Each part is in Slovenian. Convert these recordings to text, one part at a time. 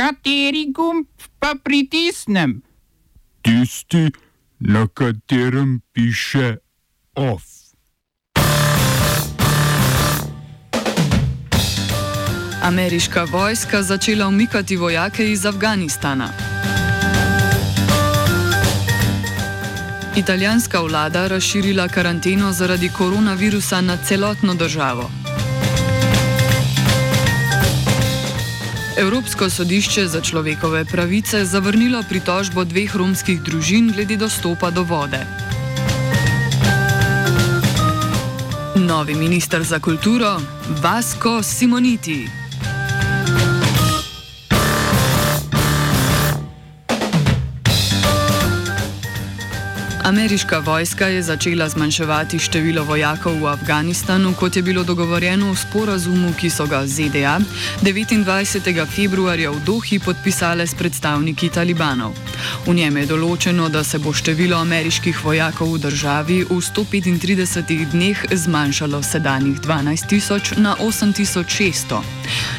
Kateri gumb pa pritisnem? Tisti, na katerem piše OF. Ameriška vojska začela umikati vojake iz Afganistana. Italijanska vlada razširila karanteno zaradi koronavirusa na celotno državo. Evropsko sodišče za človekove pravice zavrnilo pritožbo dveh romskih družin glede dostopa do vode. Novi minister za kulturo Vasco Simoniti. Ameriška vojska je začela zmanjševati število vojakov v Afganistanu, kot je bilo dogovorjeno v sporazumu, ki so ga ZDA 29. februarja v Dohi podpisale s predstavniki talibanov. V njem je določeno, da se bo število ameriških vojakov v državi v 135 dneh zmanjšalo sedanjih 12 tisoč na 8600.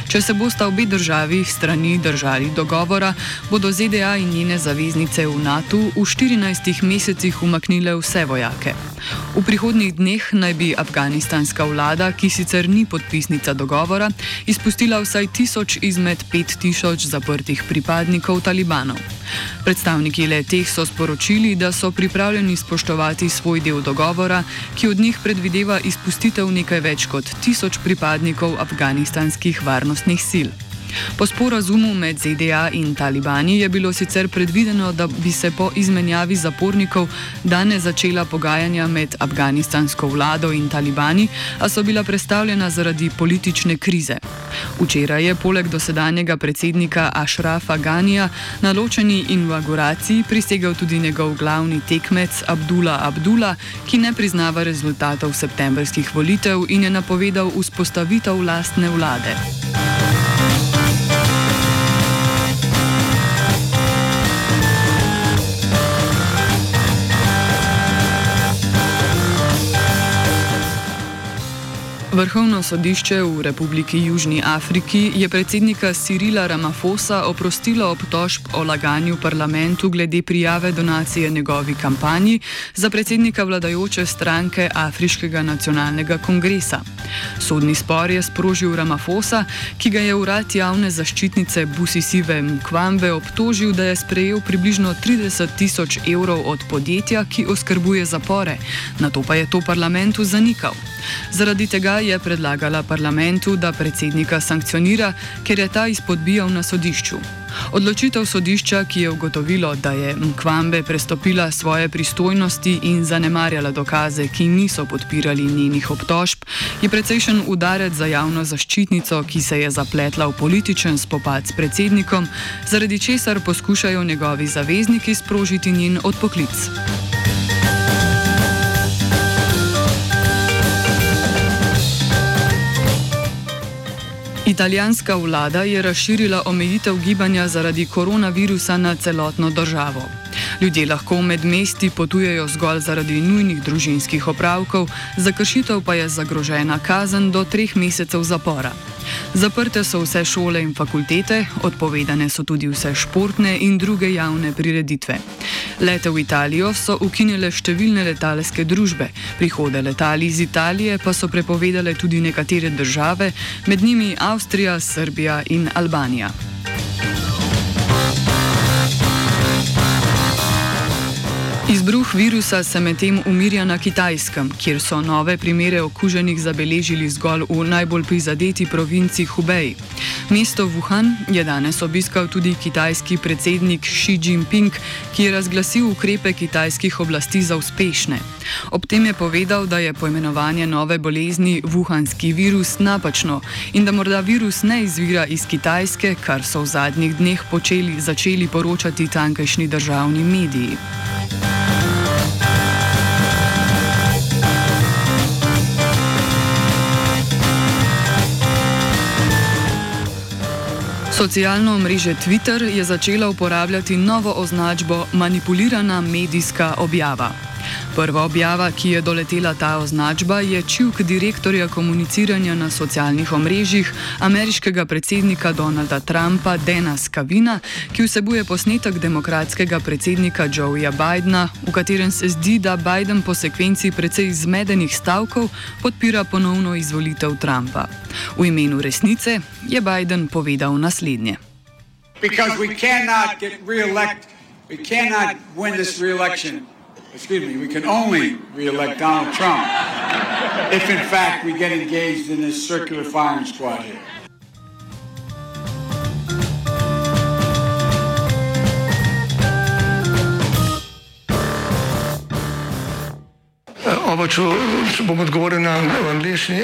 Če se bosta obe državi strani držali dogovora, bodo ZDA in njene zaveznice v NATO v 14 mesecih umaknile vse vojake. V prihodnjih dneh naj bi afganistanska vlada, ki sicer ni podpisnica dogovora, izpustila vsaj tisoč izmed pet tisoč zaprtih pripadnikov talibanov. Predstavniki le teh so sporočili, da so pripravljeni spoštovati svoj del dogovora, ki od njih predvideva izpustitev nekaj več kot tisoč pripadnikov afganistanskih varnostnih sil. Po sporazumu med ZDA in talibani je bilo sicer predvideno, da bi se po izmenjavi zapornikov danes začela pogajanja med afganistansko vlado in talibani, a so bila predstavljena zaradi politične krize. Včeraj je poleg dosedanjega predsednika Ašrafa Ganija na ločeni inauguraciji prisegel tudi njegov glavni tekmec Abdullah Abdullah, ki ne priznava rezultatov septembrskih volitev in je napovedal vzpostavitev lastne vlade. Vrhovno sodišče v Republiki Južni Afriki je predsednika Sirila Ramafosa oprostilo obtožb o laganju parlamentu glede prijave donacije njegovi kampanji za predsednika vladajoče stranke Afriškega nacionalnega kongresa. Sodni spor je sprožil Ramafosa, ki ga je urad javne zaščitnice Busisive Mkvambe obtožil, da je sprejel približno 30 tisoč evrov od podjetja, ki oskrbuje zapore, na to pa je to parlamentu zanikal. Zaradi tega je predlagala parlamentu, da predsednika sankcionira, ker je ta izpodbijal na sodišču. Odločitev sodišča, ki je ugotovilo, da je Mkvambe prestopila svoje pristojnosti in zanemarjala dokaze, ki niso podpirali njenih obtožb, je precejšen udarec za javno zaščitnico, ki se je zapletla v političen spopad s predsednikom, zaradi česar poskušajo njegovi zavezniki sprožiti njen odpoklic. Italijanska vlada je razširila omejitev gibanja zaradi koronavirusa na celotno državo. Ljudje lahko med mesti potujejo zgolj zaradi nujnih družinskih opravkov, za kršitev pa je zagrožena kazen do treh mesecev zapora. Zaprte so vse šole in fakultete, odpovedane so tudi vse športne in druge javne prireditve. Lete v Italijo so ukinile številne letalske družbe, prihode letali iz Italije pa so prepovedale tudi nekatere države, med njimi Avstrija, Srbija in Albanija. Izbruh virusa se medtem umirja na Kitajskem, kjer so nove primere okuženih zabeležili zgolj v najbolj prizadeti provinci Hubei. Mesto Wuhan je danes obiskal tudi kitajski predsednik Xi Jinping, ki je razglasil ukrepe kitajskih oblasti za uspešne. Ob tem je povedal, da je poimenovanje nove bolezni Wuhanski virus napačno in da morda virus ne izvira iz Kitajske, kar so v zadnjih dneh počeli, začeli poročati tankajšnji državni mediji. Socialno omrežje Twitter je začela uporabljati novo označbo manipulirana medijska objava. Prva objava, ki je doletela ta označba, je čivk direktorja komuniciranja na socialnih omrežjih ameriškega predsednika Donalda Trumpa Dena Skavina, ki vsebuje posnetek demokratskega predsednika Joeja Bidna, v katerem se zdi, da Biden po sekvenci precej zmedenih stavkov podpira ponovno izvolitev Trumpa. V imenu resnice je Biden povedal naslednje. Because we cannot get re-elected. We cannot win this re-election. Excuse me, we can only re-elect Donald Trump if in fact we get engaged in this circular firing squad here. Oba, če, če bom odgovoril na angliški.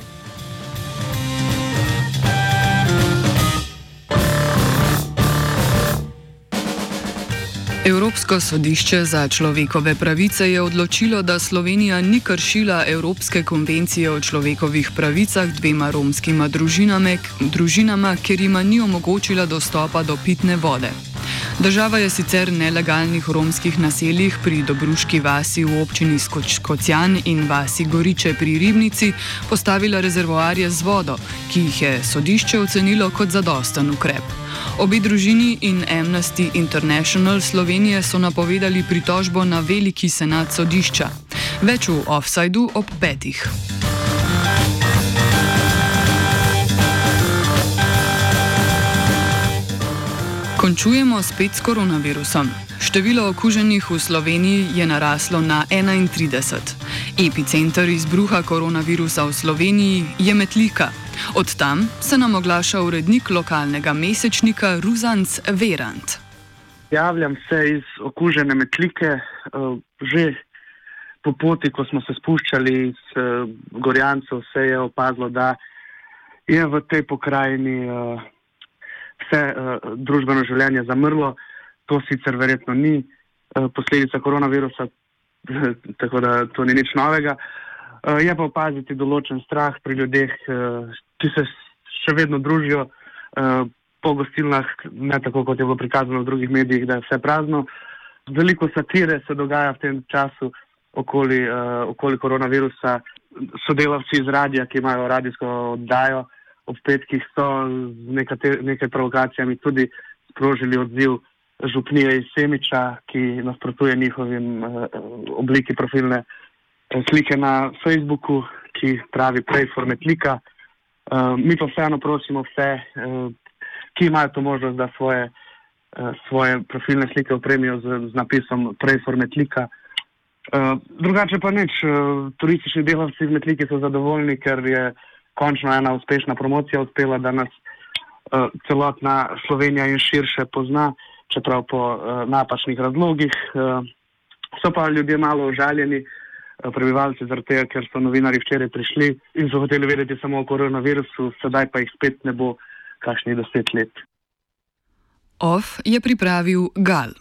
Evropsko sodišče za človekove pravice je odločilo, da Slovenija ni kršila Evropske konvencije o človekovih pravicah dvema romskima družinami, družinama, ker jima ni omogočila dostopa do pitne vode. Država je sicer nelegalnih romskih naseljih pri Dobruški vasi v občini Skoč Kocjan in vasi Goriče pri Ribnici postavila rezervoarje z vodo, ki jih je sodišče ocenilo kot zadosten ukrep. Obi družini in Amnesty International Slovenije so napovedali pritožbo na veliki senat sodišča. Več v offsajdu ob petih. Končujemo spet s koronavirusom. Število okuženih v Sloveniji je naraslo na 31. Epicenter izbruha koronavirusa v Sloveniji je Metlika. Od tam se nam oglaša urednik lokalnega mesečnika Ruzanc Verant. Javljam se iz okužene metlike. eh, Že po poti, ko smo se spuščali iz eh, Gorjancev, se je opazilo, da je v tej pokrajini eh, vse eh, družbeno življenje zamrlo. To sicer verjetno ni eh, posledica koronavirusa, tako da to ni nič novega. Eh, Je pa opaziti določen strah pri ljudeh, eh, ki se še vedno družijo eh, po gostilnah, ne tako kot je bilo prikazano v drugih medijih, da je vse prazno. Veliko satire se dogaja v tem času okoli, uh, okoli koronavirusa. Sodelavci iz radia, ki imajo radijsko oddajo ob petkih, so z nekate, nekaj provokacijami tudi sprožili odziv župnije iz Semiča, ki nasprotuje njihovim uh, obliki profilne eh, slike na Facebooku, ki pravi prej formetlika. Uh, mi pa vseeno prosimo vse, uh, ki imajo to možnost, da svoje, uh, svoje profilne slike opremijo z, z napisom prej formetlika. Uh, drugače pa nič, uh, turistični delavci iz Metlike so zadovoljni, ker je končno ena uspešna promocija uspela, da nas uh, celotna Slovenija in širše pozna, čeprav po uh, napačnih razlogih. Uh, so pa ljudje malo užaljeni, uh, prebivalci zaradi tega, ker so novinari včeraj prišli in so hoteli vedeti samo o koronavirusu, sedaj pa jih spet ne bo kakšnih deset let. Off je pripravil Gal.